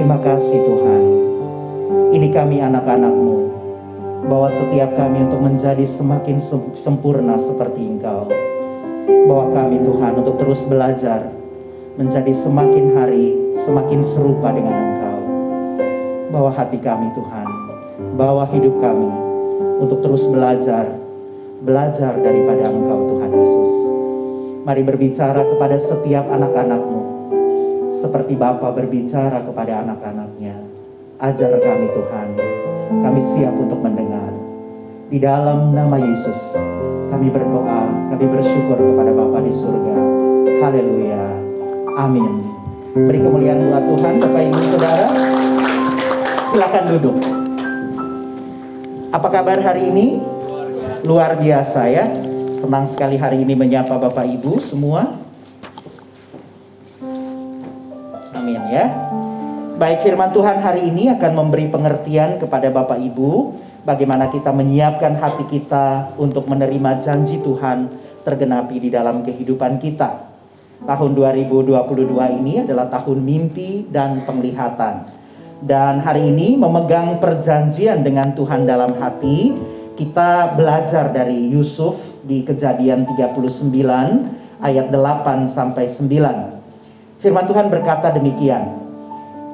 Terima kasih Tuhan. Ini kami anak-anakmu. Bahwa setiap kami untuk menjadi semakin sempurna seperti Engkau. Bahwa kami Tuhan untuk terus belajar. Menjadi semakin hari semakin serupa dengan Engkau. Bawa hati kami Tuhan. Bawa hidup kami untuk terus belajar. Belajar daripada Engkau Tuhan Yesus. Mari berbicara kepada setiap anak-anakmu seperti Bapa berbicara kepada anak-anaknya. Ajar kami Tuhan, kami siap untuk mendengar. Di dalam nama Yesus, kami berdoa, kami bersyukur kepada Bapa di surga. Haleluya. Amin. Beri kemuliaan buat Tuhan, Bapak Ibu Saudara. Silakan duduk. Apa kabar hari ini? Luar biasa ya. Senang sekali hari ini menyapa Bapak Ibu semua. Ya. Baik firman Tuhan hari ini akan memberi pengertian kepada Bapak Ibu bagaimana kita menyiapkan hati kita untuk menerima janji Tuhan tergenapi di dalam kehidupan kita. Tahun 2022 ini adalah tahun mimpi dan penglihatan. Dan hari ini memegang perjanjian dengan Tuhan dalam hati, kita belajar dari Yusuf di Kejadian 39 ayat 8 sampai 9. Firman Tuhan berkata demikian.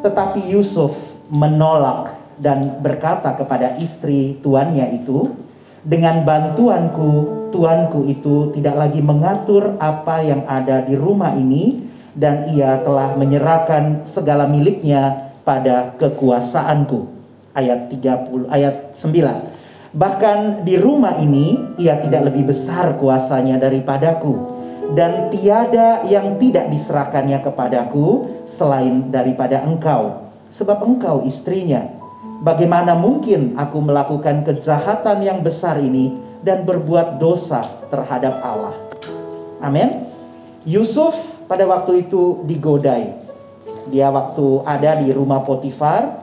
Tetapi Yusuf menolak dan berkata kepada istri tuannya itu, dengan bantuanku, tuanku itu tidak lagi mengatur apa yang ada di rumah ini dan ia telah menyerahkan segala miliknya pada kekuasaanku. Ayat 30 ayat 9. Bahkan di rumah ini ia tidak lebih besar kuasanya daripadaku dan tiada yang tidak diserahkannya kepadaku selain daripada engkau, sebab engkau istrinya. Bagaimana mungkin aku melakukan kejahatan yang besar ini dan berbuat dosa terhadap Allah? Amin. Yusuf pada waktu itu digodai. Dia waktu ada di rumah Potifar,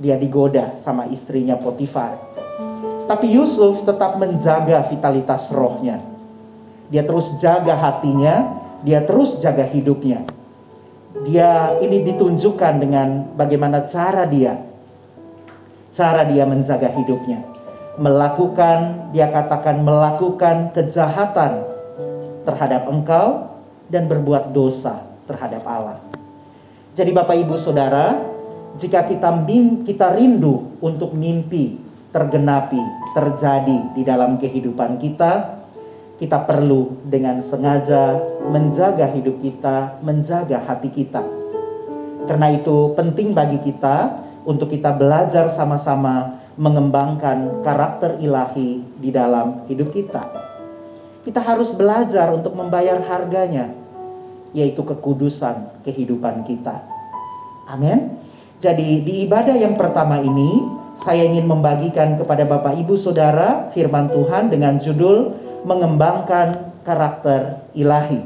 dia digoda sama istrinya Potifar. Tapi Yusuf tetap menjaga vitalitas rohnya dia terus jaga hatinya, dia terus jaga hidupnya. Dia ini ditunjukkan dengan bagaimana cara dia cara dia menjaga hidupnya. Melakukan, dia katakan melakukan kejahatan terhadap engkau dan berbuat dosa terhadap Allah. Jadi Bapak Ibu Saudara, jika kita kita rindu untuk mimpi tergenapi, terjadi di dalam kehidupan kita, kita perlu dengan sengaja menjaga hidup kita, menjaga hati kita. Karena itu penting bagi kita untuk kita belajar sama-sama mengembangkan karakter ilahi di dalam hidup kita. Kita harus belajar untuk membayar harganya, yaitu kekudusan kehidupan kita. Amin. Jadi di ibadah yang pertama ini, saya ingin membagikan kepada Bapak Ibu Saudara firman Tuhan dengan judul mengembangkan karakter ilahi.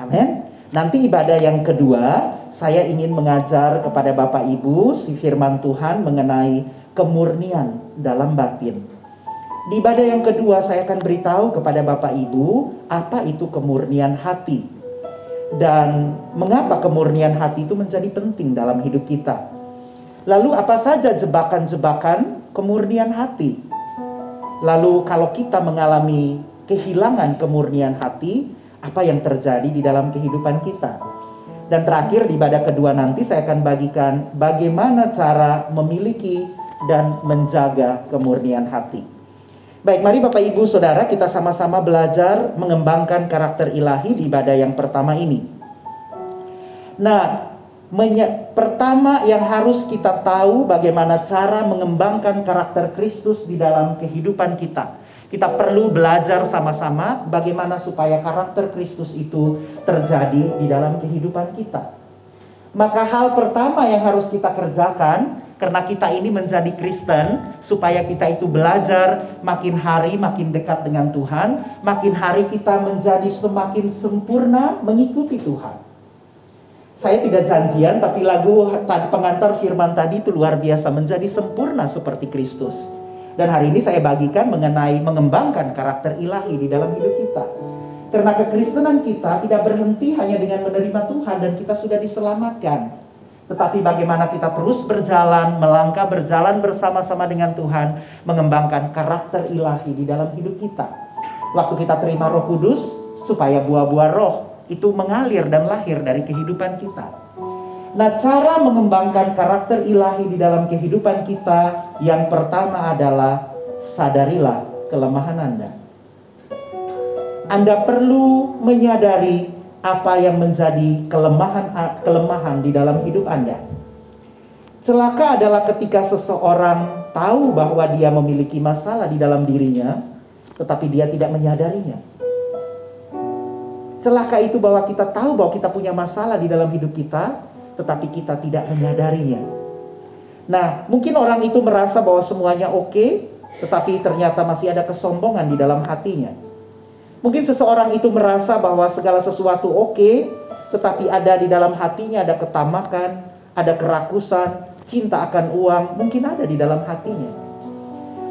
Amin. Nanti ibadah yang kedua, saya ingin mengajar kepada Bapak Ibu si firman Tuhan mengenai kemurnian dalam batin. Di ibadah yang kedua saya akan beritahu kepada Bapak Ibu apa itu kemurnian hati. Dan mengapa kemurnian hati itu menjadi penting dalam hidup kita. Lalu apa saja jebakan-jebakan kemurnian hati? Lalu kalau kita mengalami kehilangan kemurnian hati, apa yang terjadi di dalam kehidupan kita? Dan terakhir di ibadah kedua nanti saya akan bagikan bagaimana cara memiliki dan menjaga kemurnian hati. Baik, mari Bapak Ibu Saudara kita sama-sama belajar mengembangkan karakter ilahi di ibadah yang pertama ini. Nah, pertama yang harus kita tahu bagaimana cara mengembangkan karakter Kristus di dalam kehidupan kita. Kita perlu belajar sama-sama bagaimana supaya karakter Kristus itu terjadi di dalam kehidupan kita. Maka hal pertama yang harus kita kerjakan karena kita ini menjadi Kristen supaya kita itu belajar makin hari makin dekat dengan Tuhan, makin hari kita menjadi semakin sempurna mengikuti Tuhan saya tidak janjian tapi lagu pengantar firman tadi itu luar biasa menjadi sempurna seperti Kristus. Dan hari ini saya bagikan mengenai mengembangkan karakter ilahi di dalam hidup kita. Karena kekristenan kita tidak berhenti hanya dengan menerima Tuhan dan kita sudah diselamatkan. tetapi bagaimana kita terus berjalan, melangkah berjalan bersama-sama dengan Tuhan, mengembangkan karakter ilahi di dalam hidup kita. Waktu kita terima Roh Kudus, supaya buah-buah roh itu mengalir dan lahir dari kehidupan kita. Nah, cara mengembangkan karakter ilahi di dalam kehidupan kita yang pertama adalah sadarilah kelemahan Anda. Anda perlu menyadari apa yang menjadi kelemahan kelemahan di dalam hidup Anda. Celaka adalah ketika seseorang tahu bahwa dia memiliki masalah di dalam dirinya, tetapi dia tidak menyadarinya. Celaka itu bahwa kita tahu bahwa kita punya masalah di dalam hidup kita, tetapi kita tidak menyadarinya. Nah, mungkin orang itu merasa bahwa semuanya oke, tetapi ternyata masih ada kesombongan di dalam hatinya. Mungkin seseorang itu merasa bahwa segala sesuatu oke, tetapi ada di dalam hatinya ada ketamakan, ada kerakusan, cinta akan uang, mungkin ada di dalam hatinya.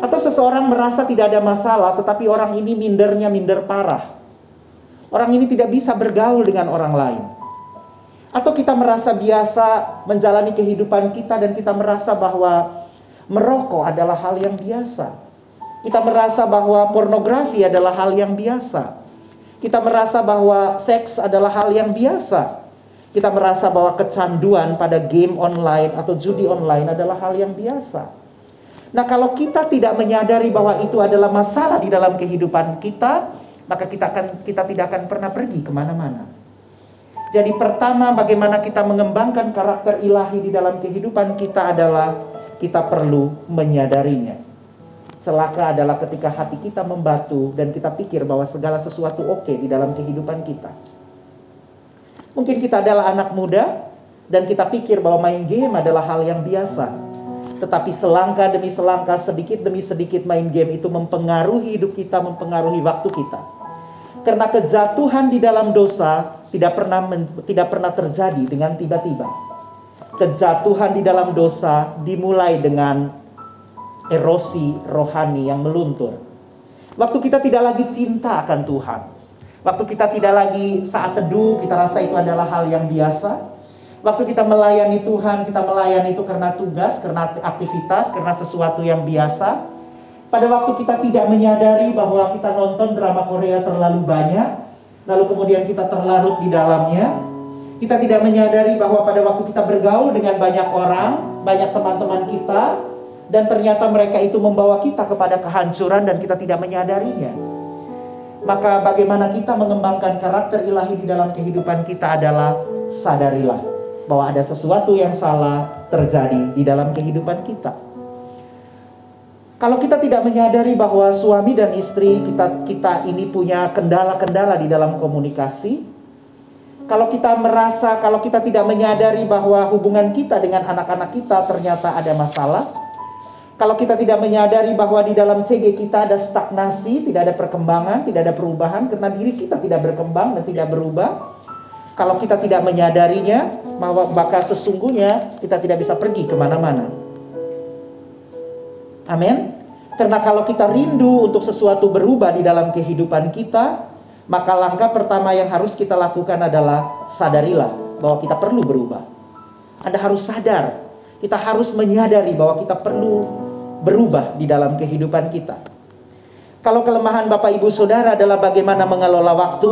Atau seseorang merasa tidak ada masalah, tetapi orang ini mindernya minder parah. Orang ini tidak bisa bergaul dengan orang lain. Atau kita merasa biasa menjalani kehidupan kita dan kita merasa bahwa merokok adalah hal yang biasa. Kita merasa bahwa pornografi adalah hal yang biasa. Kita merasa bahwa seks adalah hal yang biasa. Kita merasa bahwa kecanduan pada game online atau judi online adalah hal yang biasa. Nah, kalau kita tidak menyadari bahwa itu adalah masalah di dalam kehidupan kita, maka kita akan kita tidak akan pernah pergi ke mana-mana. Jadi pertama bagaimana kita mengembangkan karakter ilahi di dalam kehidupan kita adalah kita perlu menyadarinya. Celaka adalah ketika hati kita membatu dan kita pikir bahwa segala sesuatu oke di dalam kehidupan kita. Mungkin kita adalah anak muda dan kita pikir bahwa main game adalah hal yang biasa. Tetapi selangkah demi selangkah, sedikit demi sedikit main game itu mempengaruhi hidup kita, mempengaruhi waktu kita. Karena kejatuhan di dalam dosa tidak pernah tidak pernah terjadi dengan tiba-tiba. Kejatuhan di dalam dosa dimulai dengan erosi rohani yang meluntur. Waktu kita tidak lagi cinta akan Tuhan. Waktu kita tidak lagi saat teduh, kita rasa itu adalah hal yang biasa. Waktu kita melayani Tuhan, kita melayani itu karena tugas, karena aktivitas, karena sesuatu yang biasa. Pada waktu kita tidak menyadari bahwa kita nonton drama Korea terlalu banyak, lalu kemudian kita terlarut di dalamnya, kita tidak menyadari bahwa pada waktu kita bergaul dengan banyak orang, banyak teman-teman kita, dan ternyata mereka itu membawa kita kepada kehancuran dan kita tidak menyadarinya. Maka bagaimana kita mengembangkan karakter ilahi di dalam kehidupan kita adalah sadarilah bahwa ada sesuatu yang salah terjadi di dalam kehidupan kita. Kalau kita tidak menyadari bahwa suami dan istri kita kita ini punya kendala-kendala di dalam komunikasi, kalau kita merasa kalau kita tidak menyadari bahwa hubungan kita dengan anak-anak kita ternyata ada masalah, kalau kita tidak menyadari bahwa di dalam CG kita ada stagnasi, tidak ada perkembangan, tidak ada perubahan karena diri kita tidak berkembang dan tidak berubah. Kalau kita tidak menyadarinya, maka sesungguhnya kita tidak bisa pergi ke mana-mana. Amin. Karena kalau kita rindu untuk sesuatu berubah di dalam kehidupan kita, maka langkah pertama yang harus kita lakukan adalah sadarilah bahwa kita perlu berubah. Anda harus sadar, kita harus menyadari bahwa kita perlu berubah di dalam kehidupan kita. Kalau kelemahan Bapak Ibu Saudara adalah bagaimana mengelola waktu,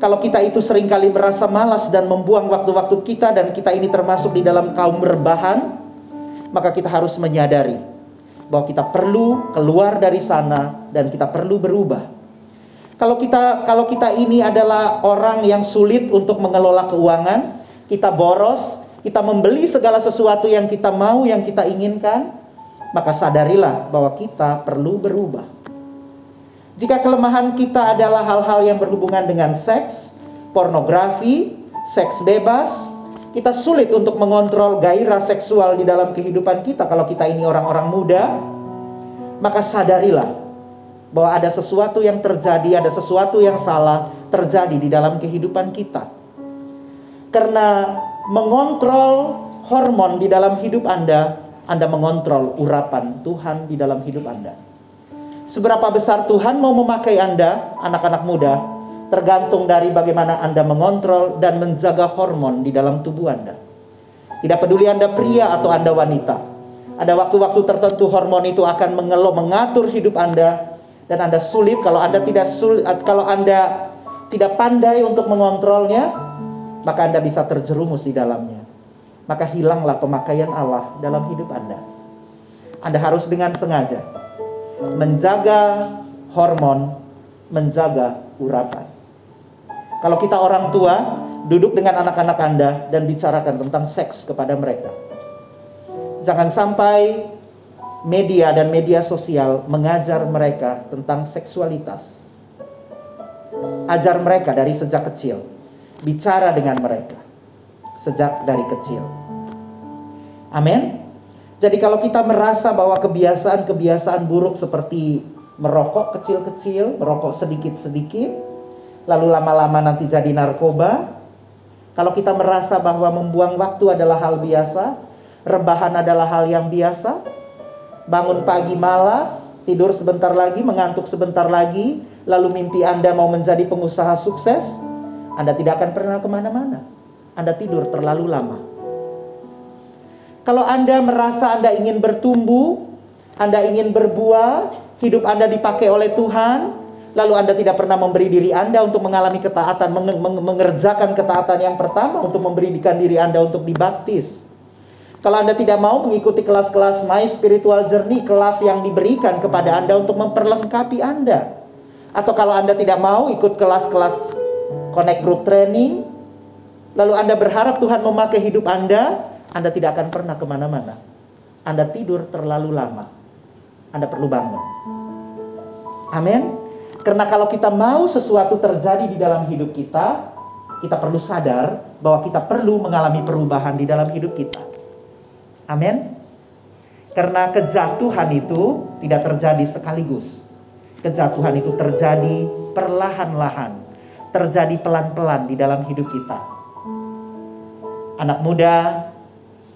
kalau kita itu sering kali merasa malas dan membuang waktu-waktu kita dan kita ini termasuk di dalam kaum berbahan, maka kita harus menyadari bahwa kita perlu keluar dari sana dan kita perlu berubah. Kalau kita kalau kita ini adalah orang yang sulit untuk mengelola keuangan, kita boros, kita membeli segala sesuatu yang kita mau, yang kita inginkan, maka sadarilah bahwa kita perlu berubah. Jika kelemahan kita adalah hal-hal yang berhubungan dengan seks, pornografi, seks bebas, kita sulit untuk mengontrol gairah seksual di dalam kehidupan kita kalau kita ini orang-orang muda, maka sadarilah bahwa ada sesuatu yang terjadi, ada sesuatu yang salah terjadi di dalam kehidupan kita. Karena mengontrol hormon di dalam hidup Anda anda mengontrol urapan Tuhan di dalam hidup Anda. Seberapa besar Tuhan mau memakai Anda, anak-anak muda, tergantung dari bagaimana Anda mengontrol dan menjaga hormon di dalam tubuh Anda. Tidak peduli Anda pria atau Anda wanita. Ada waktu-waktu tertentu hormon itu akan mengelola mengatur hidup Anda dan Anda sulit kalau Anda tidak sulit kalau Anda tidak pandai untuk mengontrolnya, maka Anda bisa terjerumus di dalamnya. Maka hilanglah pemakaian Allah dalam hidup Anda. Anda harus dengan sengaja menjaga hormon, menjaga urapan. Kalau kita orang tua, duduk dengan anak-anak Anda dan bicarakan tentang seks kepada mereka. Jangan sampai media dan media sosial mengajar mereka tentang seksualitas. Ajar mereka dari sejak kecil. Bicara dengan mereka sejak dari kecil. Amin. Jadi kalau kita merasa bahwa kebiasaan-kebiasaan buruk seperti merokok kecil-kecil, merokok sedikit-sedikit, lalu lama-lama nanti jadi narkoba. Kalau kita merasa bahwa membuang waktu adalah hal biasa, rebahan adalah hal yang biasa, bangun pagi malas, tidur sebentar lagi, mengantuk sebentar lagi, lalu mimpi Anda mau menjadi pengusaha sukses, Anda tidak akan pernah ke mana-mana. Anda tidur terlalu lama. Kalau Anda merasa Anda ingin bertumbuh, Anda ingin berbuah, hidup Anda dipakai oleh Tuhan, lalu Anda tidak pernah memberi diri Anda untuk mengalami ketaatan, mengerjakan ketaatan yang pertama untuk memberikan diri Anda untuk dibaptis. Kalau Anda tidak mau mengikuti kelas-kelas My Spiritual Journey, kelas yang diberikan kepada Anda untuk memperlengkapi Anda. Atau kalau Anda tidak mau ikut kelas-kelas Connect Group Training, lalu Anda berharap Tuhan memakai hidup Anda, Anda tidak akan pernah ke mana-mana. Anda tidur terlalu lama. Anda perlu bangun. Amin. Karena kalau kita mau sesuatu terjadi di dalam hidup kita, kita perlu sadar bahwa kita perlu mengalami perubahan di dalam hidup kita. Amin. Karena kejatuhan itu tidak terjadi sekaligus. Kejatuhan itu terjadi perlahan-lahan, terjadi pelan-pelan di dalam hidup kita. Anak muda,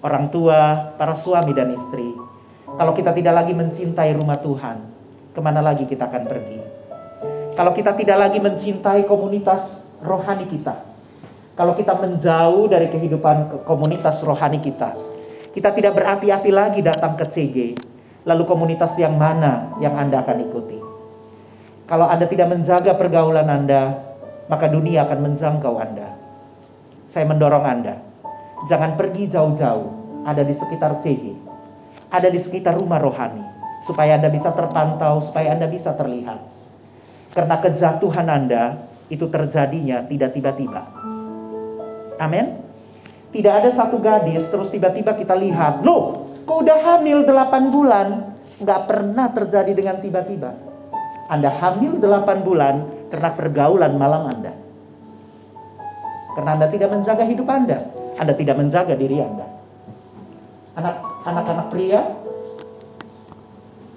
orang tua, para suami dan istri, kalau kita tidak lagi mencintai rumah Tuhan, ke mana lagi kita akan pergi? Kalau kita tidak lagi mencintai komunitas rohani kita, kalau kita menjauh dari kehidupan komunitas rohani kita, kita tidak berapi-api lagi datang ke CG, lalu komunitas yang mana yang Anda akan ikuti? Kalau Anda tidak menjaga pergaulan Anda, maka dunia akan menjangkau Anda. Saya mendorong Anda, jangan pergi jauh-jauh, ada di sekitar CG, ada di sekitar rumah rohani, supaya Anda bisa terpantau, supaya Anda bisa terlihat. Karena kejatuhan Anda itu terjadinya tidak tiba-tiba. Amin. Tidak ada satu gadis terus tiba-tiba kita lihat, loh, kok udah hamil 8 bulan? Nggak pernah terjadi dengan tiba-tiba. Anda hamil 8 bulan karena pergaulan malam Anda. Karena Anda tidak menjaga hidup Anda. Anda tidak menjaga diri Anda. Anak-anak pria,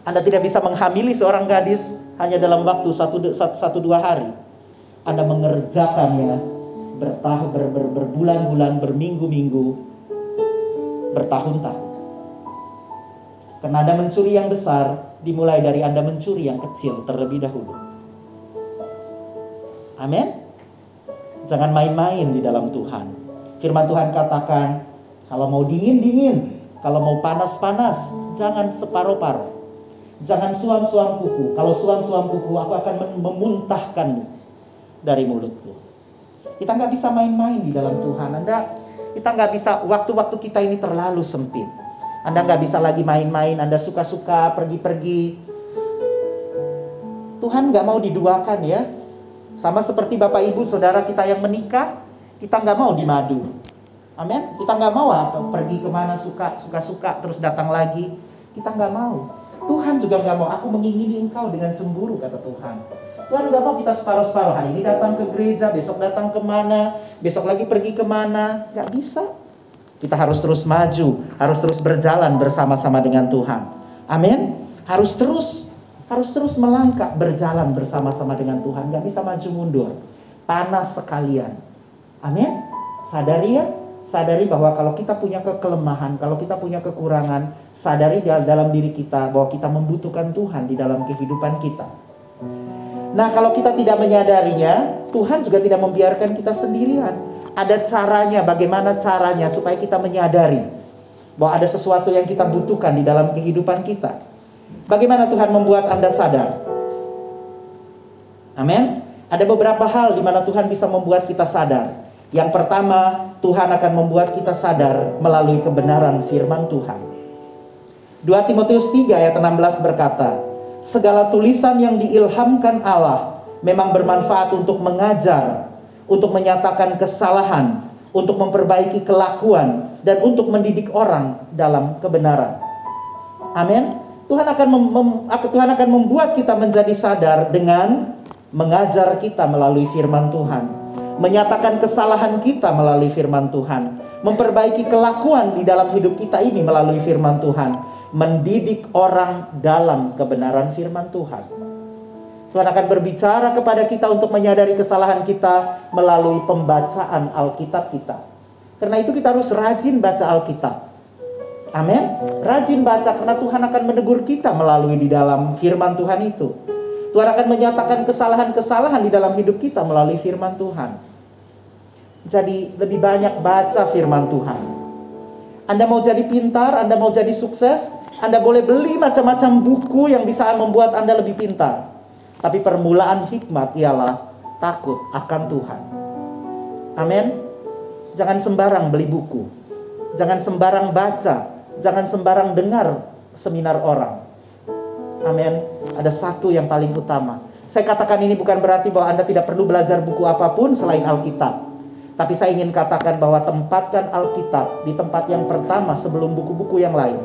Anda tidak bisa menghamili seorang gadis hanya dalam waktu satu, satu, satu dua hari. Anda mengerjakannya bertahun ber, ber, berbulan-bulan, berminggu-minggu, bertahun-tahun. Karena Anda mencuri yang besar, dimulai dari Anda mencuri yang kecil terlebih dahulu. Amin. Jangan main-main di dalam Tuhan. Firman Tuhan katakan, kalau mau dingin-dingin, kalau mau panas-panas, jangan separuh-paruh. Jangan suam-suam kuku. Kalau suam-suam kuku, aku akan memuntahkanmu dari mulutku. Kita nggak bisa main-main di dalam Tuhan. Anda, kita nggak bisa. Waktu-waktu kita ini terlalu sempit. Anda nggak bisa lagi main-main. Anda suka-suka pergi-pergi. Tuhan nggak mau diduakan ya. Sama seperti bapak ibu saudara kita yang menikah, kita nggak mau dimadu. Amin. Kita nggak mau apa pergi ke mana suka suka suka terus datang lagi. Kita nggak mau. Tuhan juga nggak mau aku mengingini engkau dengan cemburu kata Tuhan. Tuhan nggak mau kita separuh-separuh hari ini datang ke gereja, besok datang ke mana, besok lagi pergi ke mana, nggak bisa. Kita harus terus maju, harus terus berjalan bersama-sama dengan Tuhan. Amin. Harus terus, harus terus melangkah berjalan bersama-sama dengan Tuhan. Nggak bisa maju mundur. Panas sekalian. Amin. Sadari ya, sadari bahwa kalau kita punya kekelemahan, kalau kita punya kekurangan, sadari dalam diri kita bahwa kita membutuhkan Tuhan di dalam kehidupan kita. Nah, kalau kita tidak menyadarinya, Tuhan juga tidak membiarkan kita sendirian. ada caranya, bagaimana caranya supaya kita menyadari bahwa ada sesuatu yang kita butuhkan di dalam kehidupan kita. Bagaimana Tuhan membuat Anda sadar? Amin. Ada beberapa hal di mana Tuhan bisa membuat kita sadar. Yang pertama, Tuhan akan membuat kita sadar melalui kebenaran firman Tuhan. 2 Timotius 3 ayat 16 berkata, Segala tulisan yang diilhamkan Allah memang bermanfaat untuk mengajar, untuk menyatakan kesalahan, untuk memperbaiki kelakuan, dan untuk mendidik orang dalam kebenaran. Amin. Tuhan Tuhan akan membuat kita menjadi sadar dengan mengajar kita melalui firman Tuhan, menyatakan kesalahan kita melalui firman Tuhan, memperbaiki kelakuan di dalam hidup kita ini melalui firman Tuhan, mendidik orang dalam kebenaran firman Tuhan. Tuhan akan berbicara kepada kita untuk menyadari kesalahan kita melalui pembacaan Alkitab kita. Karena itu kita harus rajin baca Alkitab. Amin. Rajin baca karena Tuhan akan menegur kita melalui di dalam firman Tuhan itu. Tuhan akan menyatakan kesalahan-kesalahan di dalam hidup kita melalui firman Tuhan. Jadi lebih banyak baca firman Tuhan. Anda mau jadi pintar, Anda mau jadi sukses, Anda boleh beli macam-macam buku yang bisa membuat Anda lebih pintar. Tapi permulaan hikmat ialah takut akan Tuhan. Amin. Jangan sembarang beli buku. Jangan sembarang baca. Jangan sembarang dengar seminar orang. Amin. Ada satu yang paling utama. Saya katakan ini bukan berarti bahwa Anda tidak perlu belajar buku apa pun selain Alkitab. Tapi saya ingin katakan bahwa tempatkan Alkitab di tempat yang pertama sebelum buku-buku yang lain.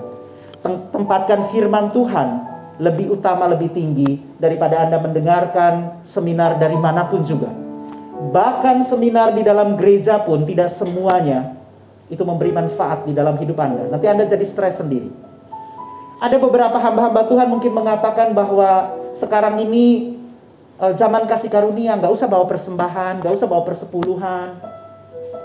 Tempatkan firman Tuhan lebih utama, lebih tinggi daripada Anda mendengarkan seminar dari mana pun juga. Bahkan seminar di dalam gereja pun tidak semuanya itu memberi manfaat di dalam hidup Anda. Nanti Anda jadi stres sendiri. Ada beberapa hamba-hamba Tuhan mungkin mengatakan bahwa sekarang ini uh, zaman kasih karunia, nggak usah bawa persembahan, nggak usah bawa persepuluhan.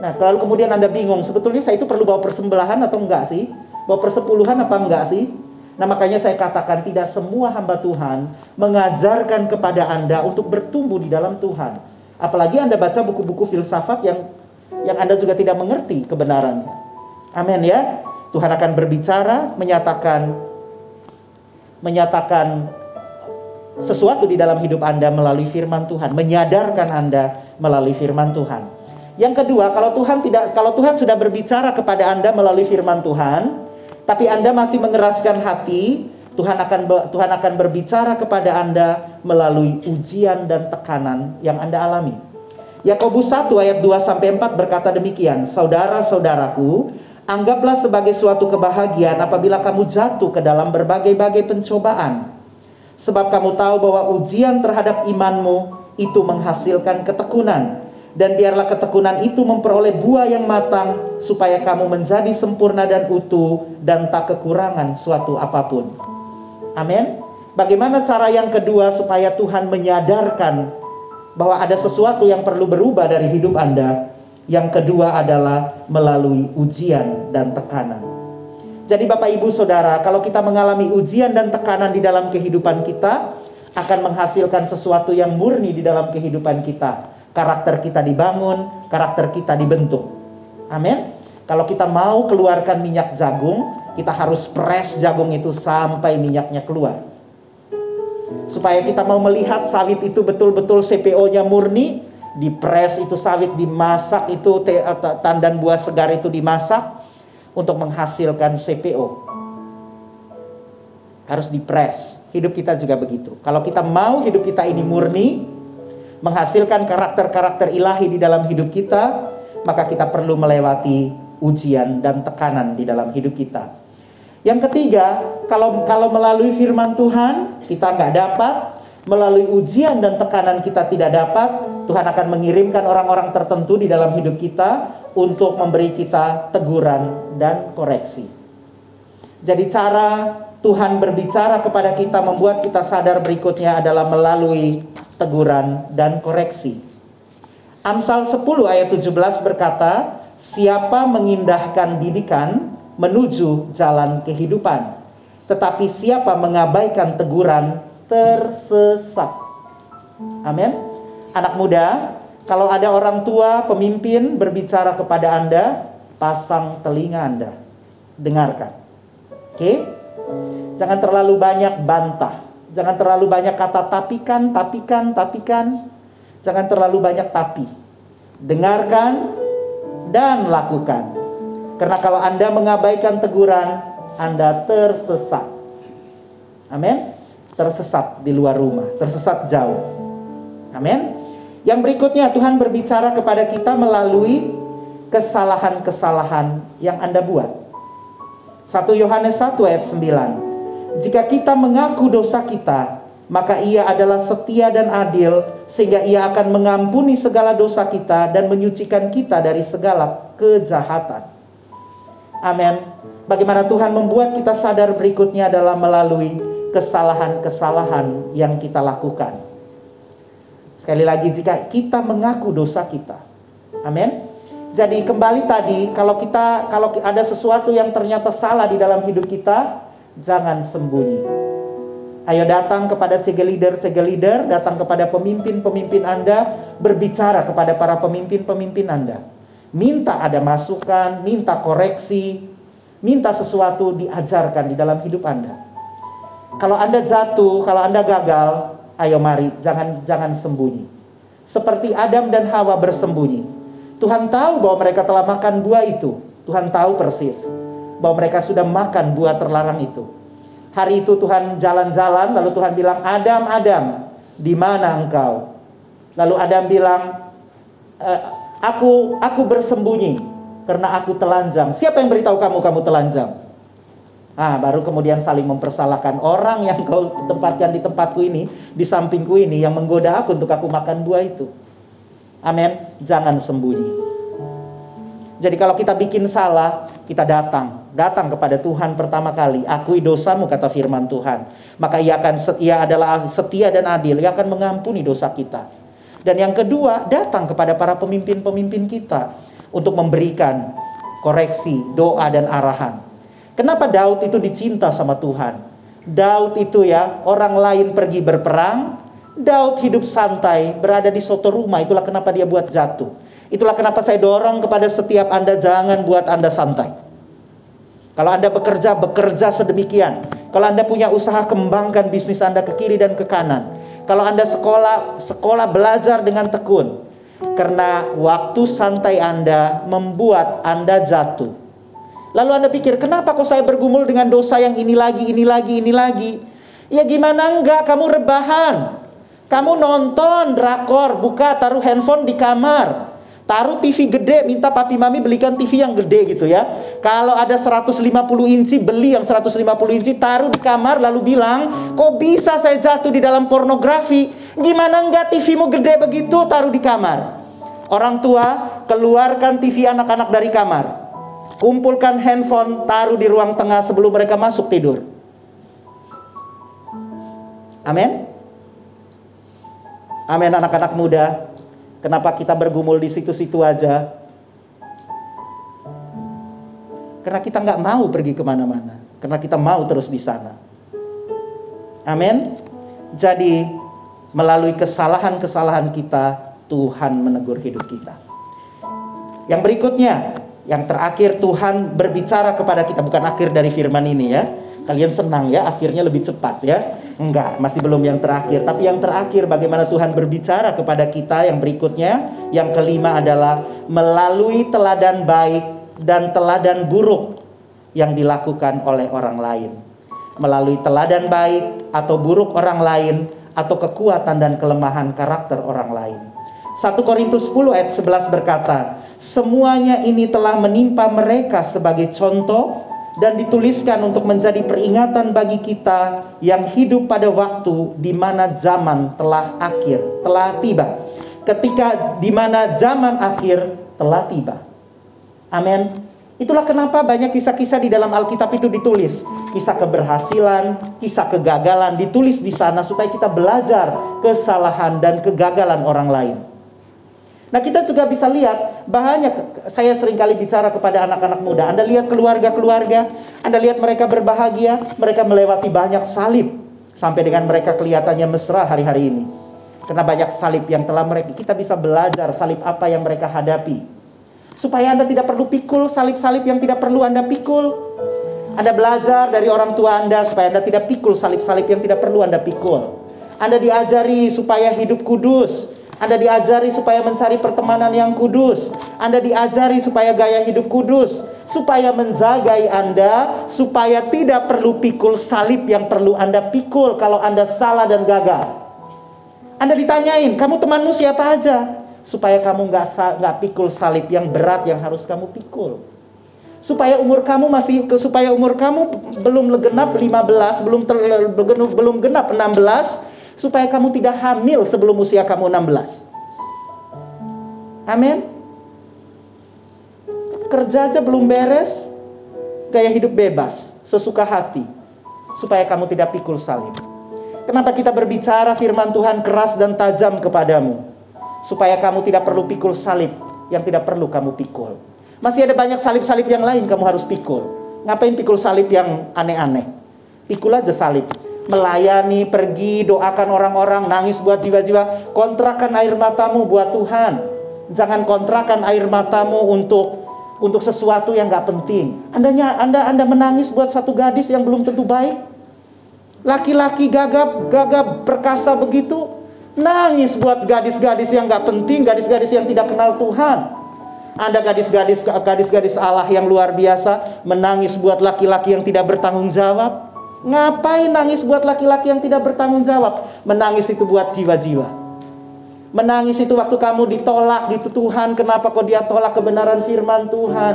Nah, lalu kemudian Anda bingung, sebetulnya saya itu perlu bawa persembelahan atau enggak sih? Bawa persepuluhan apa enggak sih? Nah makanya saya katakan tidak semua hamba Tuhan mengajarkan kepada Anda untuk bertumbuh di dalam Tuhan. Apalagi Anda baca buku-buku filsafat yang yang Anda juga tidak mengerti kebenarannya. Amin ya. Tuhan akan berbicara, menyatakan menyatakan sesuatu di dalam hidup Anda melalui firman Tuhan, menyadarkan Anda melalui firman Tuhan. Yang kedua, kalau Tuhan tidak kalau Tuhan sudah berbicara kepada Anda melalui firman Tuhan, tapi Anda masih mengeraskan hati, Tuhan akan Tuhan akan berbicara kepada Anda melalui ujian dan tekanan yang Anda alami. Yakobus 1 ayat 2 sampai 4 berkata demikian, Saudara-saudaraku, anggaplah sebagai suatu kebahagiaan apabila kamu jatuh ke dalam berbagai-bagai pencobaan. Sebab kamu tahu bahwa ujian terhadap imanmu itu menghasilkan ketekunan dan biarlah ketekunan itu memperoleh buah yang matang supaya kamu menjadi sempurna dan utuh dan tak kekurangan suatu apa pun. Amin. Bagaimana cara yang kedua supaya Tuhan menyadarkan bahwa ada sesuatu yang perlu berubah dari hidup Anda? Yang kedua adalah melalui ujian dan tekanan. Jadi Bapak Ibu Saudara, kalau kita mengalami ujian dan tekanan di dalam kehidupan kita, akan menghasilkan sesuatu yang murni di dalam kehidupan kita karakter kita dibangun, karakter kita dibentuk. Amin. Kalau kita mau keluarkan minyak jagung, kita harus press jagung itu sampai minyaknya keluar. Supaya kita mau melihat sawit itu betul-betul CPO-nya murni, dipres itu sawit dimasak itu tandan buah segar itu dimasak untuk menghasilkan CPO. Harus dipres. Hidup kita juga begitu. Kalau kita mau hidup kita ini murni, menghasilkan karakter-karakter ilahi di dalam hidup kita, maka kita perlu melewati ujian dan tekanan di dalam hidup kita. Yang ketiga, kalau kalau melalui firman Tuhan kita nggak dapat, melalui ujian dan tekanan kita tidak dapat, Tuhan akan mengirimkan orang-orang tertentu di dalam hidup kita untuk memberi kita teguran dan koreksi. Jadi cara Tuhan berbicara kepada kita membuat kita sadar berikutnya adalah melalui teguran dan koreksi. Amsal 10 ayat 17 berkata, siapa mengindahkan didikan menuju jalan kehidupan, tetapi siapa mengabaikan teguran tersesat. Amin. Anak muda, Kalau ada orang tua, pemimpin berbicara kepada Anda, pasang telinga Anda. Dengarkan. Oke? Jangan terlalu banyak bantah. Jangan terlalu banyak kata tapikan, tapikan, tapikan. Jangan terlalu banyak tapi. Dengarkan dan lakukan. Karena kalau Anda mengabaikan teguran, Anda tersesat. Amin. Tersesat di luar rumah, tersesat jauh. Amin. Yang berikutnya Tuhan berbicara kepada kita melalui kesalahan-kesalahan yang Anda buat. 1 Yohanes 1 ayat 9. Jika kita mengaku dosa kita, maka ia adalah setia dan adil sehingga ia akan mengampuni segala dosa kita dan menyucikan kita dari segala kejahatan. Amin. Bagaimana Tuhan membuat kita sadar berikutnya adalah melalui kesalahan-kesalahan yang kita lakukan. Sekali lagi jika kita mengaku dosa kita. Amin. Jadi kembali tadi kalau kita kalau ada sesuatu yang ternyata salah di dalam hidup kita, jangan sembunyi. Ayo datang kepada cegel leader, cegel leader, datang kepada pemimpin-pemimpin Anda, berbicara kepada para pemimpin-pemimpin Anda. Minta ada masukan, minta koreksi, minta sesuatu diajarkan di dalam hidup Anda. Kalau Anda jatuh, kalau Anda gagal, Ayo mari, jangan jangan sembunyi. Seperti Adam dan Hawa bersembunyi. Tuhan tahu bahwa mereka telah makan buah itu. Tuhan tahu persis bahwa mereka sudah makan buah terlarang itu. Hari itu Tuhan jalan-jalan, lalu Tuhan bilang, "Adam, Adam, di mana engkau?" Lalu Adam bilang, e, "Aku aku bersembunyi karena aku telanjang." Siapa yang beritahu kamu kamu telanjang? Ah, baru kemudian saling mempersalahkan orang yang kau tempatkan di tempatku ini, di sampingku ini yang menggoda aku untuk aku makan buah itu. Amin. Jangan sembunyi. Jadi kalau kita bikin salah, kita datang, datang kepada Tuhan pertama kali. Akui dosamu kata firman Tuhan. Maka ia akan setia adalah setia dan adil, ia akan mengampuni dosa kita. Dan yang kedua, datang kepada para pemimpin-pemimpin kita untuk memberikan koreksi, doa dan arahan. Kenapa Daud itu dicinta sama Tuhan? Daud itu ya, orang lain pergi berperang, Daud hidup santai, berada di soto rumah, itulah kenapa dia buat jatuh. Itulah kenapa saya dorong kepada setiap Anda jangan buat Anda santai. Kalau Anda bekerja, bekerja sedemikian. Kalau Anda punya usaha, kembangkan bisnis Anda ke kiri dan ke kanan. Kalau Anda sekolah, sekolah belajar dengan tekun. Karena waktu santai Anda membuat Anda jatuh. Lalu Anda pikir, kenapa kok saya bergumul dengan dosa yang ini lagi, ini lagi, ini lagi? Ya gimana enggak, kamu rebahan. Kamu nonton drakor, buka taruh handphone di kamar. Taruh TV gede, minta papi mami belikan TV yang gede gitu ya. Kalau ada 150 inci, beli yang 150 inci, taruh di kamar lalu bilang, kok bisa saya jatuh di dalam pornografi? Gimana enggak TVmu gede begitu, taruh di kamar. Orang tua, keluarkan TV anak-anak dari kamar Kumpulkan handphone, taruh di ruang tengah sebelum mereka masuk tidur. Amin. Amin anak-anak muda. Kenapa kita bergumul di situ-situ aja? Karena kita nggak mau pergi ke mana-mana. Karena kita mau terus di sana. Amin. Jadi melalui kesalahan-kesalahan kita, Tuhan menegur hidup kita. Yang berikutnya, yang terakhir Tuhan berbicara kepada kita bukan akhir dari firman ini ya. Kalian senang ya, akhirnya lebih cepat ya. Enggak, masih belum yang terakhir. Tapi yang terakhir bagaimana Tuhan berbicara kepada kita yang berikutnya. Yang kelima adalah melalui teladan baik dan teladan buruk yang dilakukan oleh orang lain. Melalui teladan baik atau buruk orang lain atau kekuatan dan kelemahan karakter orang lain. 1 Korintus 10 ayat 11 berkata, Semuanya ini telah menimpa mereka sebagai contoh dan dituliskan untuk menjadi peringatan bagi kita yang hidup pada waktu di mana zaman telah akhir, telah tiba. Ketika di mana zaman akhir telah tiba. Amin. Itulah kenapa banyak kisah-kisah di dalam Alkitab itu ditulis. Kisah keberhasilan, kisah kegagalan ditulis di sana supaya kita belajar kesalahan dan kegagalan orang lain. Nah kita juga bisa lihat banyak saya sering kali bicara kepada anak-anak muda. Anda lihat keluarga-keluarga, Anda lihat mereka berbahagia, mereka melewati banyak salib sampai dengan mereka kelihatannya mesra hari-hari ini. Karena banyak salib yang telah mereka kita bisa belajar salib apa yang mereka hadapi. Supaya Anda tidak perlu pikul salib-salib yang tidak perlu Anda pikul. Anda belajar dari orang tua Anda supaya Anda tidak pikul salib-salib yang tidak perlu Anda pikul. Anda diajari supaya hidup kudus. Anda diajari supaya mencari pertemanan yang kudus. Anda diajari supaya gaya hidup kudus. Supaya menjagai Anda, supaya tidak perlu pikul salib yang perlu Anda pikul kalau Anda salah dan gagal. Anda ditanyain, kamu temanmu siapa aja? Supaya kamu nggak nggak pikul salib yang berat yang harus kamu pikul. Supaya umur kamu masih supaya umur kamu belum genap 15, belum ter, belum genap 16, supaya kamu tidak hamil sebelum usia kamu 16. Amin. Kerja aja belum beres, gaya hidup bebas, sesuka hati, supaya kamu tidak pikul salib. Kenapa kita berbicara firman Tuhan keras dan tajam kepadamu? Supaya kamu tidak perlu pikul salib yang tidak perlu kamu pikul. Masih ada banyak salib-salib yang lain kamu harus pikul. Ngapain pikul salib yang aneh-aneh? Pikul aja salib. Melayani, pergi, doakan orang-orang, nangis buat jiwa-jiwa. Kontrakan air matamu buat Tuhan. Jangan kontrakan air matamu untuk untuk sesuatu yang gak penting. Andanya, anda, anda menangis buat satu gadis yang belum tentu baik laki-laki gagap, gagap perkasa begitu, nangis buat gadis-gadis yang gak penting, gadis-gadis yang tidak kenal Tuhan. Anda gadis-gadis gadis-gadis Allah yang luar biasa menangis buat laki-laki yang tidak bertanggung jawab. Ngapain nangis buat laki-laki yang tidak bertanggung jawab? Menangis itu buat jiwa-jiwa. Menangis itu waktu kamu ditolak gitu Tuhan, kenapa kok dia tolak kebenaran firman Tuhan?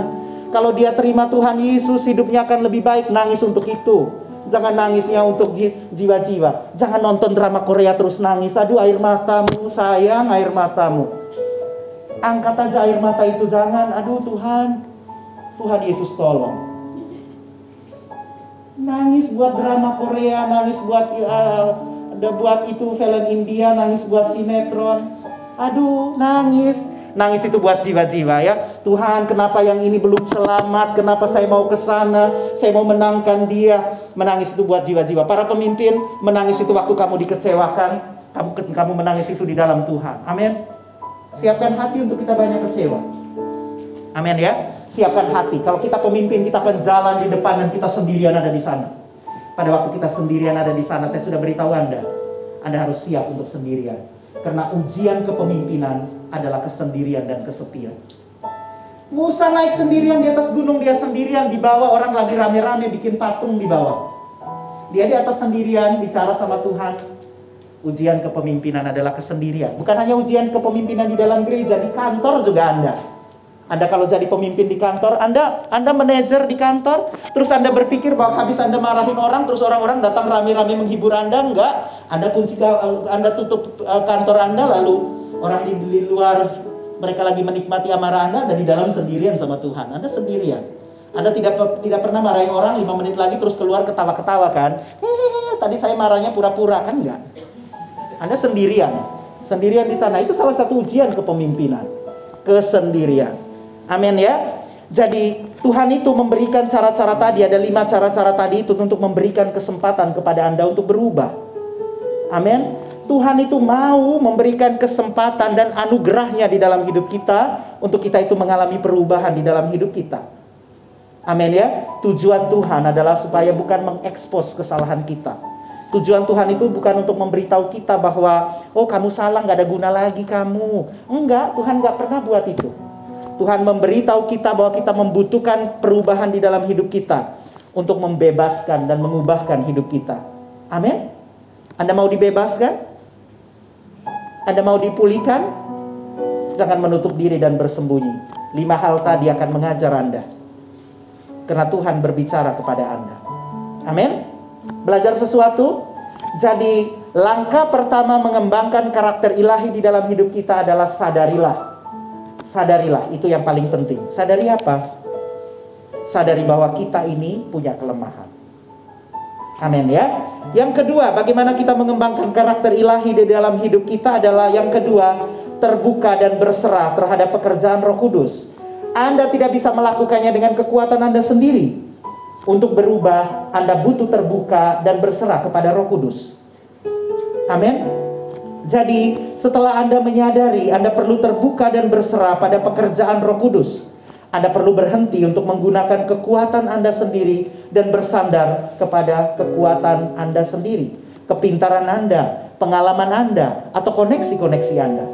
Kalau dia terima Tuhan Yesus, hidupnya akan lebih baik, nangis untuk itu. Jangan nangisnya untuk jiwa-jiwa. Jangan nonton drama Korea terus nangis. Aduh air matamu sayang air matamu. Angkat aja air mata itu jangan. Aduh Tuhan. Tuhan Yesus tolong. Nangis buat drama Korea, nangis buat uh, buat itu film India, nangis buat sinetron. Aduh, nangis Nangis itu buat jiwa-jiwa ya. Tuhan, kenapa yang ini belum selamat? Kenapa saya mau ke sana? Saya mau menangkan dia. Menangis itu buat jiwa-jiwa. Para pemimpin menangis itu waktu kamu dikecewakan. Kamu kamu menangis itu di dalam Tuhan. Amin. Siapkan hati untuk kita banyak kecewa. Amin ya. Siapkan hati. Kalau kita pemimpin, kita akan jalan di depan dan kita sendirian ada di sana. Pada waktu kita sendirian ada di sana, saya sudah beritahu Anda. Anda harus siap untuk sendirian. Karena ujian kepemimpinan adalah kesendirian dan kesepian. Musa naik sendirian di atas gunung dia sendirian di bawah orang lagi rame-rame bikin patung di bawah. Dia di atas sendirian bicara sama Tuhan. Ujian kepemimpinan adalah kesendirian. Bukan hanya ujian kepemimpinan di dalam gereja, di kantor juga Anda. Anda kalau jadi pemimpin di kantor, Anda Anda manajer di kantor, terus Anda berpikir bahwa habis Anda marahin orang, terus orang-orang datang rame-rame menghibur Anda, enggak. Anda kunci Anda tutup eh, kantor Anda lalu Orang di luar mereka lagi menikmati amarah Anda dan di dalam sendirian sama Tuhan. Anda sendirian. Anda tidak tidak pernah marahin orang lima menit lagi terus keluar ketawa-ketawa kan? Hehehe, tadi saya marahnya pura-pura kan enggak? Anda sendirian. Sendirian di sana. Itu salah satu ujian kepemimpinan. Kesendirian. Amin ya. Jadi Tuhan itu memberikan cara-cara tadi, ada lima cara-cara tadi itu untuk memberikan kesempatan kepada Anda untuk berubah. Amin. Tuhan itu mau memberikan kesempatan dan anugerahnya di dalam hidup kita untuk kita itu mengalami perubahan di dalam hidup kita. Amin ya. Tujuan Tuhan adalah supaya bukan mengekspos kesalahan kita. Tujuan Tuhan itu bukan untuk memberitahu kita bahwa oh kamu salah nggak ada guna lagi kamu. Enggak, Tuhan nggak pernah buat itu. Tuhan memberitahu kita bahwa kita membutuhkan perubahan di dalam hidup kita untuk membebaskan dan mengubahkan hidup kita. Amin. Anda mau dibebaskan? Anda mau dipulihkan? Jangan menutup diri dan bersembunyi. Lima hal tadi akan mengajar Anda. Karena Tuhan berbicara kepada Anda. Amin. Belajar sesuatu. Jadi langkah pertama mengembangkan karakter ilahi di dalam hidup kita adalah sadarilah. Sadarilah, itu yang paling penting. Sadari apa? Sadari bahwa kita ini punya kelemahan. Amin ya. Yang kedua, bagaimana kita mengembangkan karakter ilahi di dalam hidup kita adalah yang kedua, terbuka dan berserah terhadap pekerjaan Roh Kudus. Anda tidak bisa melakukannya dengan kekuatan Anda sendiri. Untuk berubah, Anda butuh terbuka dan berserah kepada Roh Kudus. Amin. Jadi, setelah Anda menyadari Anda perlu terbuka dan berserah pada pekerjaan Roh Kudus, Anda perlu berhenti untuk menggunakan kekuatan Anda sendiri dan bersandar kepada kekuatan Anda sendiri, kepintaran Anda, pengalaman Anda, atau koneksi-koneksi Anda.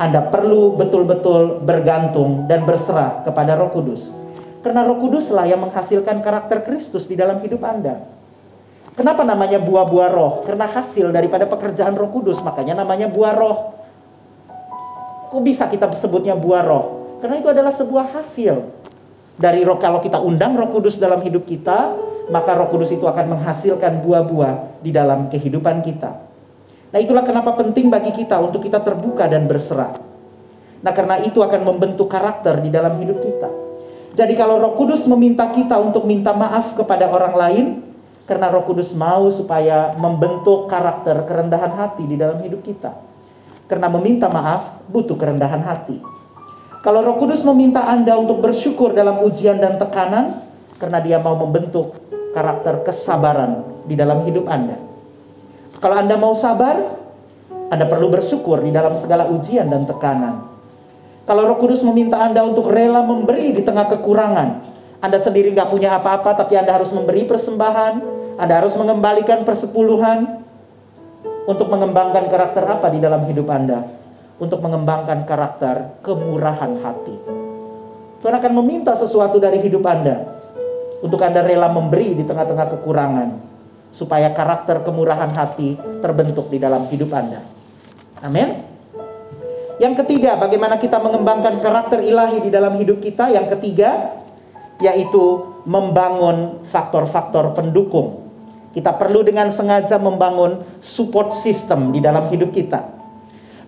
Anda perlu betul-betul bergantung dan berserah kepada Roh Kudus. Karena Roh Kuduslah yang menghasilkan karakter Kristus di dalam hidup Anda. Kenapa namanya buah-buah roh? Karena hasil daripada pekerjaan roh kudus, makanya namanya buah roh. Kok bisa kita sebutnya buah roh? Karena itu adalah sebuah hasil dari roh. Kalau kita undang roh kudus dalam hidup kita, maka roh kudus itu akan menghasilkan buah-buah di dalam kehidupan kita. Nah itulah kenapa penting bagi kita untuk kita terbuka dan berserah. Nah karena itu akan membentuk karakter di dalam hidup kita. Jadi kalau roh kudus meminta kita untuk minta maaf kepada orang lain, karena Roh Kudus mau supaya membentuk karakter kerendahan hati di dalam hidup kita. Karena meminta maaf butuh kerendahan hati. Kalau Roh Kudus meminta Anda untuk bersyukur dalam ujian dan tekanan, karena Dia mau membentuk karakter kesabaran di dalam hidup Anda. Kalau Anda mau sabar, Anda perlu bersyukur di dalam segala ujian dan tekanan. Kalau Roh Kudus meminta Anda untuk rela memberi di tengah kekurangan, Anda sendiri nggak punya apa-apa, tapi Anda harus memberi persembahan, anda harus mengembalikan persepuluhan untuk mengembangkan karakter apa di dalam hidup Anda? Untuk mengembangkan karakter kemurahan hati. Tuhan akan meminta sesuatu dari hidup Anda untuk Anda rela memberi di tengah-tengah kekurangan supaya karakter kemurahan hati terbentuk di dalam hidup Anda. Amin. Yang ketiga, bagaimana kita mengembangkan karakter ilahi di dalam hidup kita? Yang ketiga, yaitu membangun faktor-faktor pendukung kita perlu dengan sengaja membangun support system di dalam hidup kita.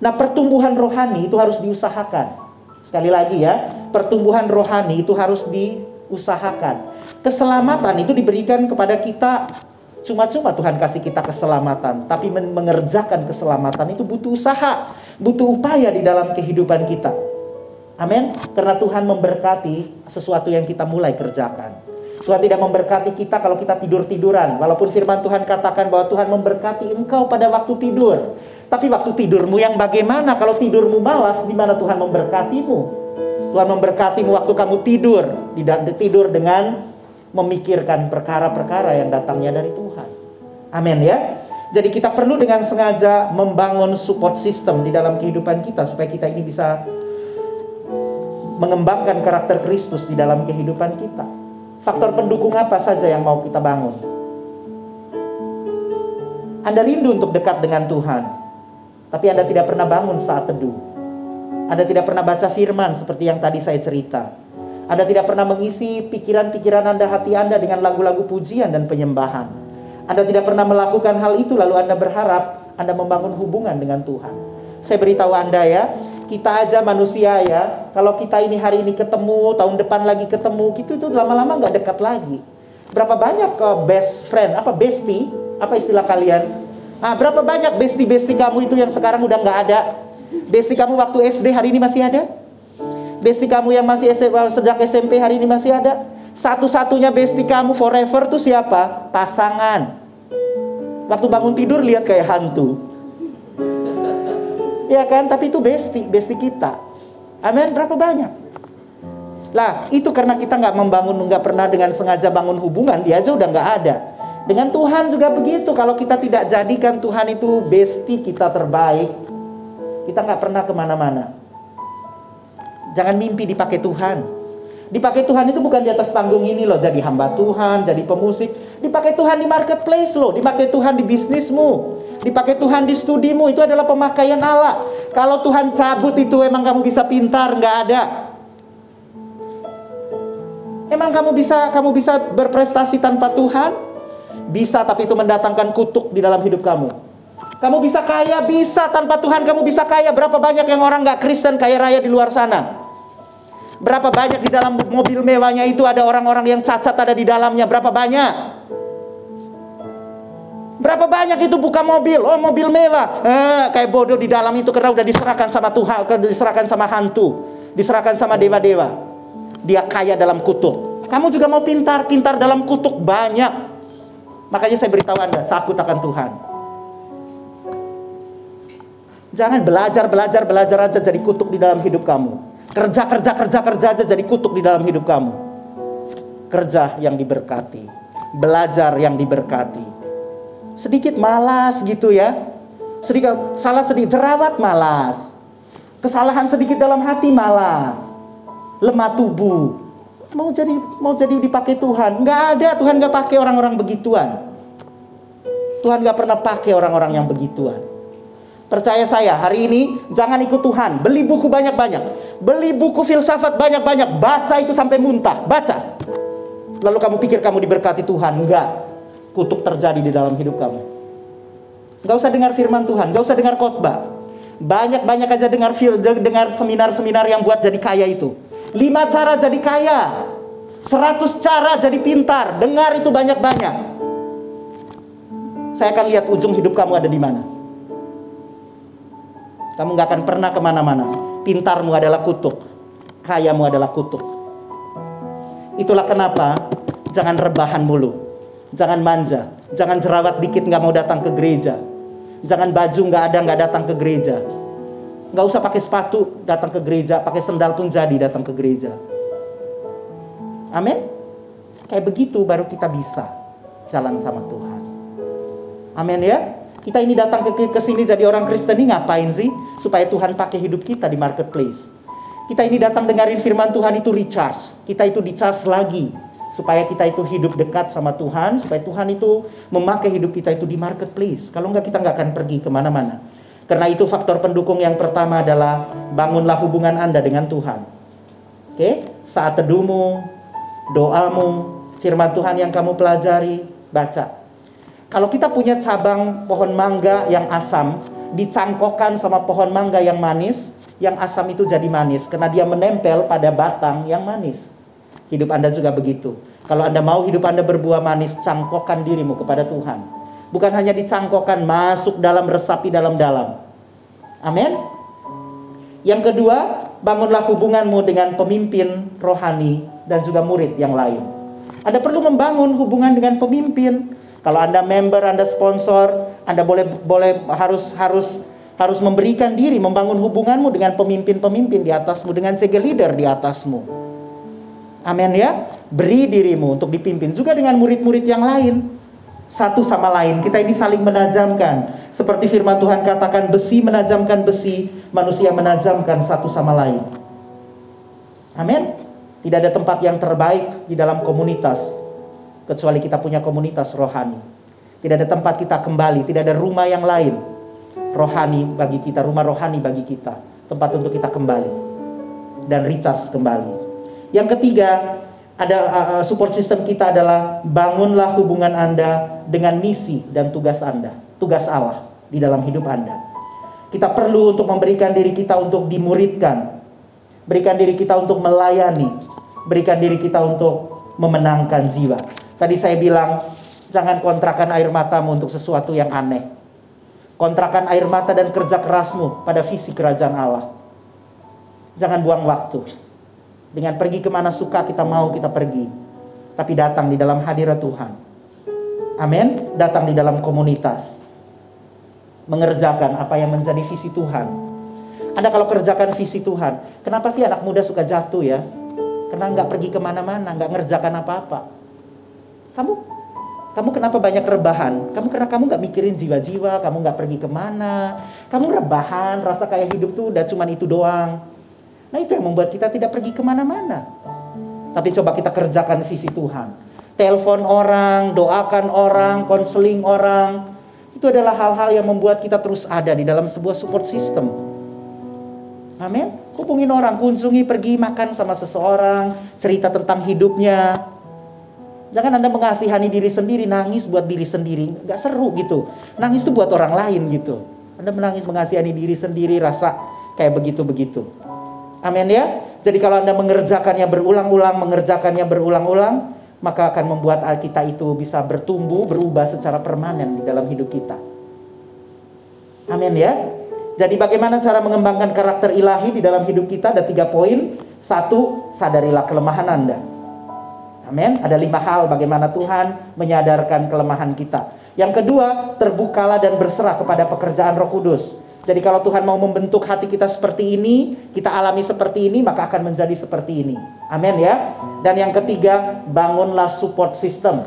Nah, pertumbuhan rohani itu harus diusahakan. Sekali lagi ya, pertumbuhan rohani itu harus diusahakan. Keselamatan itu diberikan kepada kita cuma-cuma Tuhan kasih kita keselamatan, tapi mengerjakan keselamatan itu butuh usaha, butuh upaya di dalam kehidupan kita. Amin. Karena Tuhan memberkati sesuatu yang kita mulai kerjakan. Tuhan tidak memberkati kita kalau kita tidur-tiduran. Walaupun firman Tuhan katakan bahwa Tuhan memberkati engkau pada waktu tidur. Tapi waktu tidurmu yang bagaimana? Kalau tidurmu malas, di mana Tuhan memberkatimu? Tuhan memberkatimu waktu kamu tidur. Tidur dengan memikirkan perkara-perkara yang datangnya dari Tuhan. Amin ya. Jadi kita perlu dengan sengaja membangun support system di dalam kehidupan kita supaya kita ini bisa mengembangkan karakter Kristus di dalam kehidupan kita. Faktor pendukung apa saja yang mau kita bangun? Anda rindu untuk dekat dengan Tuhan, tapi Anda tidak pernah bangun saat teduh. Anda tidak pernah baca firman seperti yang tadi saya cerita. Anda tidak pernah mengisi pikiran-pikiran Anda, hati Anda dengan lagu-lagu pujian dan penyembahan. Anda tidak pernah melakukan hal itu lalu Anda berharap Anda membangun hubungan dengan Tuhan. Saya beritahu Anda ya, kita aja manusia ya, kalau kita ini hari ini ketemu, tahun depan lagi ketemu, gitu itu lama-lama nggak dekat lagi. Berapa banyak ke best friend, apa bestie, apa istilah kalian? Ah, berapa banyak bestie-bestie kamu itu yang sekarang udah nggak ada? Bestie kamu waktu SD hari ini masih ada? Bestie kamu yang masih SMA, sejak SMP hari ini masih ada? Satu-satunya bestie kamu forever tuh siapa? Pasangan. Waktu bangun tidur lihat kayak hantu. Ya kan? Tapi itu besti, besti kita. Amin. Berapa banyak? Lah, itu karena kita nggak membangun, nggak pernah dengan sengaja bangun hubungan, dia aja udah nggak ada. Dengan Tuhan juga begitu. Kalau kita tidak jadikan Tuhan itu besti kita terbaik, kita nggak pernah ke mana-mana. Jangan mimpi dipakai Tuhan. Dipakai Tuhan itu bukan di atas panggung ini loh, jadi hamba Tuhan, jadi pemusik. Dipakai Tuhan di marketplace loh, dipakai Tuhan di bisnismu, dipakai Tuhan di studimu itu adalah pemakaian Allah. Kalau Tuhan cabut itu emang kamu bisa pintar, nggak ada. Emang kamu bisa kamu bisa berprestasi tanpa Tuhan? Bisa, tapi itu mendatangkan kutuk di dalam hidup kamu. Kamu bisa kaya, bisa tanpa Tuhan kamu bisa kaya. Berapa banyak yang orang nggak Kristen kaya raya di luar sana? Berapa banyak di dalam mobil mewahnya itu ada orang-orang yang cacat ada di dalamnya? Berapa banyak? Berapa banyak itu buka mobil? Oh, mobil mewah. Eh, kayak bodoh di dalam itu karena udah diserahkan sama Tuhan, diserahkan sama hantu, diserahkan sama dewa-dewa. Dia kaya dalam kutuk. Kamu juga mau pintar, pintar dalam kutuk banyak. Makanya saya beritahu Anda, takut akan Tuhan. Jangan belajar, belajar, belajar aja jadi kutuk di dalam hidup kamu. Kerja, kerja, kerja, kerja aja jadi kutuk di dalam hidup kamu. Kerja yang diberkati, belajar yang diberkati. Sedikit malas gitu ya. Sedikit salah sedikit jerawat malas. Kesalahan sedikit dalam hati malas. Lemah tubuh. Mau jadi mau jadi dipakai Tuhan. Nggak ada Tuhan nggak pakai orang-orang begituan. Tuhan nggak pernah pakai orang-orang yang begituan. Percaya saya, hari ini jangan ikut Tuhan. Beli buku banyak-banyak. Beli buku filsafat banyak-banyak. Baca itu sampai muntah. Baca. Lalu kamu pikir kamu diberkati Tuhan. Enggak. Kutuk terjadi di dalam hidup kamu. Enggak usah dengar firman Tuhan. Enggak usah dengar khotbah. Banyak-banyak aja dengar dengar seminar-seminar yang buat jadi kaya itu. Lima cara jadi kaya. Seratus cara jadi pintar. Dengar itu banyak-banyak. Saya akan lihat ujung hidup kamu ada di mana. Kamu nggak akan pernah ke mana-mana. Pintarmu adalah kutuk, kayamu adalah kutuk. Itulah kenapa jangan rebahan mulu, jangan manja, jangan jerawat dikit nggak mau datang ke gereja, jangan baju nggak ada nggak datang ke gereja, nggak usah pakai sepatu datang ke gereja, pakai sendal pun jadi datang ke gereja. Amin. Kayak begitu baru kita bisa jalan sama Tuhan. Amin ya. Kita ini datang ke, ke sini jadi orang Kristen ini ngapain sih? Supaya Tuhan pakai hidup kita di marketplace. Kita ini datang dengerin firman Tuhan itu recharge. Kita itu dicas lagi. Supaya kita itu hidup dekat sama Tuhan. Supaya Tuhan itu memakai hidup kita itu di marketplace. Kalau enggak kita enggak akan pergi ke mana-mana. Karena itu faktor pendukung yang pertama adalah bangunlah hubungan Anda dengan Tuhan. Oke, saat teduhmu, doamu, firman Tuhan yang kamu pelajari, baca. Kalau kita punya cabang pohon mangga yang asam, dicangkokkan sama pohon mangga yang manis, yang asam itu jadi manis karena dia menempel pada batang yang manis. Hidup Anda juga begitu. Kalau Anda mau hidup Anda berbuah manis, cangkokkan dirimu kepada Tuhan. Bukan hanya dicangkokkan, masuk dalam resapi dalam-dalam. Amin. Yang kedua, bangunlah hubunganmu dengan pemimpin rohani dan juga murid yang lain. Anda perlu membangun hubungan dengan pemimpin, kalau Anda member, Anda sponsor, Anda boleh boleh harus harus harus memberikan diri, membangun hubunganmu dengan pemimpin-pemimpin di atasmu, dengan CG leader di atasmu. Amin ya. Beri dirimu untuk dipimpin juga dengan murid-murid yang lain. Satu sama lain, kita ini saling menajamkan. Seperti firman Tuhan katakan, besi menajamkan besi, manusia menajamkan satu sama lain. Amin. Tidak ada tempat yang terbaik di dalam komunitas kecuali kita punya komunitas rohani. Tidak ada tempat kita kembali, tidak ada rumah yang lain rohani bagi kita, rumah rohani bagi kita, tempat untuk kita kembali dan recharge kembali. Yang ketiga, ada uh, support system kita adalah bangunlah hubungan Anda dengan misi dan tugas Anda, tugas Allah di dalam hidup Anda. Kita perlu untuk memberikan diri kita untuk dimuridkan, berikan diri kita untuk melayani, berikan diri kita untuk memenangkan jiwa. Tadi saya bilang, jangan kontrakan air matamu untuk sesuatu yang aneh. Kontrakan air mata dan kerja kerasmu pada visi kerajaan Allah. Jangan buang waktu. Dengan pergi ke mana suka kita mau kita pergi. Tapi datang di dalam hadirat Tuhan. Amin. Datang di dalam komunitas. Mengerjakan apa yang menjadi visi Tuhan. Anda kalau kerjakan visi Tuhan, kenapa sih anak muda suka jatuh ya? Karena nggak pergi ke mana-mana, nggak ngerjakan apa-apa. Kamu kamu kenapa banyak rebahan? Kamu karena kamu nggak mikirin jiwa-jiwa, kamu nggak pergi ke mana, kamu rebahan, rasa kayak hidup tuh udah cuman itu doang. Nah itu yang membuat kita tidak pergi ke mana-mana. Tapi coba kita kerjakan visi Tuhan. Telepon orang, doakan orang, konseling orang. Itu adalah hal-hal yang membuat kita terus ada di dalam sebuah support system. Amin. Hubungin orang, kunjungi, pergi makan sama seseorang, cerita tentang hidupnya, Jangan Anda mengasihani diri sendiri, nangis buat diri sendiri. Gak seru gitu. Nangis itu buat orang lain gitu. Anda menangis mengasihani diri sendiri, rasa kayak begitu-begitu. Amin ya. Jadi kalau Anda mengerjakannya berulang-ulang, mengerjakannya berulang-ulang, maka akan membuat kita itu bisa bertumbuh, berubah secara permanen di dalam hidup kita. Amin ya. Jadi bagaimana cara mengembangkan karakter ilahi di dalam hidup kita? Ada tiga poin. Satu, sadarilah kelemahan Anda. Amin. Ada lima hal bagaimana Tuhan menyadarkan kelemahan kita. Yang kedua, terbukalah dan berserah kepada pekerjaan Roh Kudus. Jadi kalau Tuhan mau membentuk hati kita seperti ini, kita alami seperti ini, maka akan menjadi seperti ini. Amin ya. Dan yang ketiga, bangunlah support system.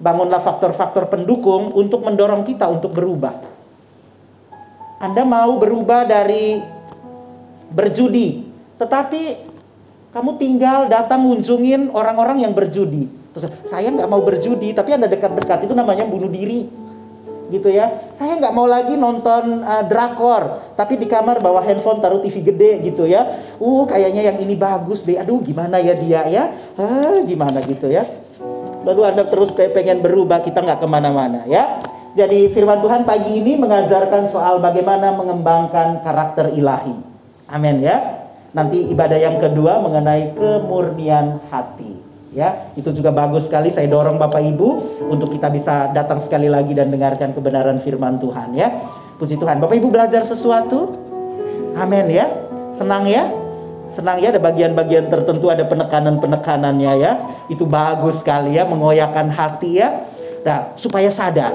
Bangunlah faktor-faktor pendukung untuk mendorong kita untuk berubah. Anda mau berubah dari berjudi, tetapi kamu tinggal datang ngunjungin orang-orang yang berjudi. Terus saya nggak mau berjudi, tapi Anda dekat-dekat itu namanya bunuh diri gitu ya. Saya nggak mau lagi nonton uh, drakor, tapi di kamar bawa handphone taruh TV gede gitu ya. Uh, kayaknya yang ini bagus deh. Aduh, gimana ya dia ya? Gimana gitu ya. Lalu Anda terus pengen berubah, kita nggak ke mana-mana ya. Jadi firman Tuhan pagi ini mengajarkan soal bagaimana mengembangkan karakter ilahi. Amin ya. Nanti ibadah yang kedua mengenai kemurnian hati ya itu juga bagus sekali. Saya dorong Bapak Ibu untuk kita bisa datang sekali lagi dan dengarkan kebenaran firman Tuhan ya. Puji Tuhan. Bapak Ibu belajar sesuatu? Amin ya. Senang ya. Senang ya. Ada bagian-bagian tertentu ada penekanan-penekanannya ya. Itu bagus sekali ya. Mengoyakkan hati ya. Nah supaya sadar.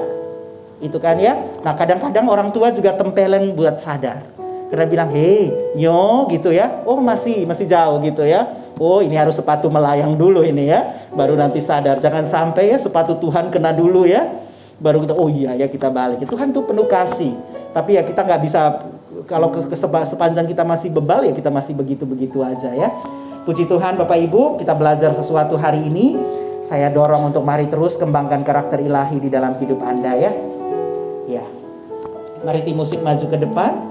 Itu kan ya. Nah kadang-kadang orang tua juga tempeleng buat sadar karena bilang hei nyo gitu ya. Oh masih masih jauh gitu ya. Oh ini harus sepatu melayang dulu ini ya baru nanti sadar. Jangan sampai ya sepatu Tuhan kena dulu ya. Baru kita oh iya ya kita balik. Tuhan tuh penuh kasih. Tapi ya kita nggak bisa kalau ke, ke sepanjang kita masih bebal ya kita masih begitu begitu aja ya. Puji Tuhan Bapak Ibu kita belajar sesuatu hari ini. Saya dorong untuk mari terus kembangkan karakter ilahi di dalam hidup Anda ya. Ya. Mari tim musik maju ke depan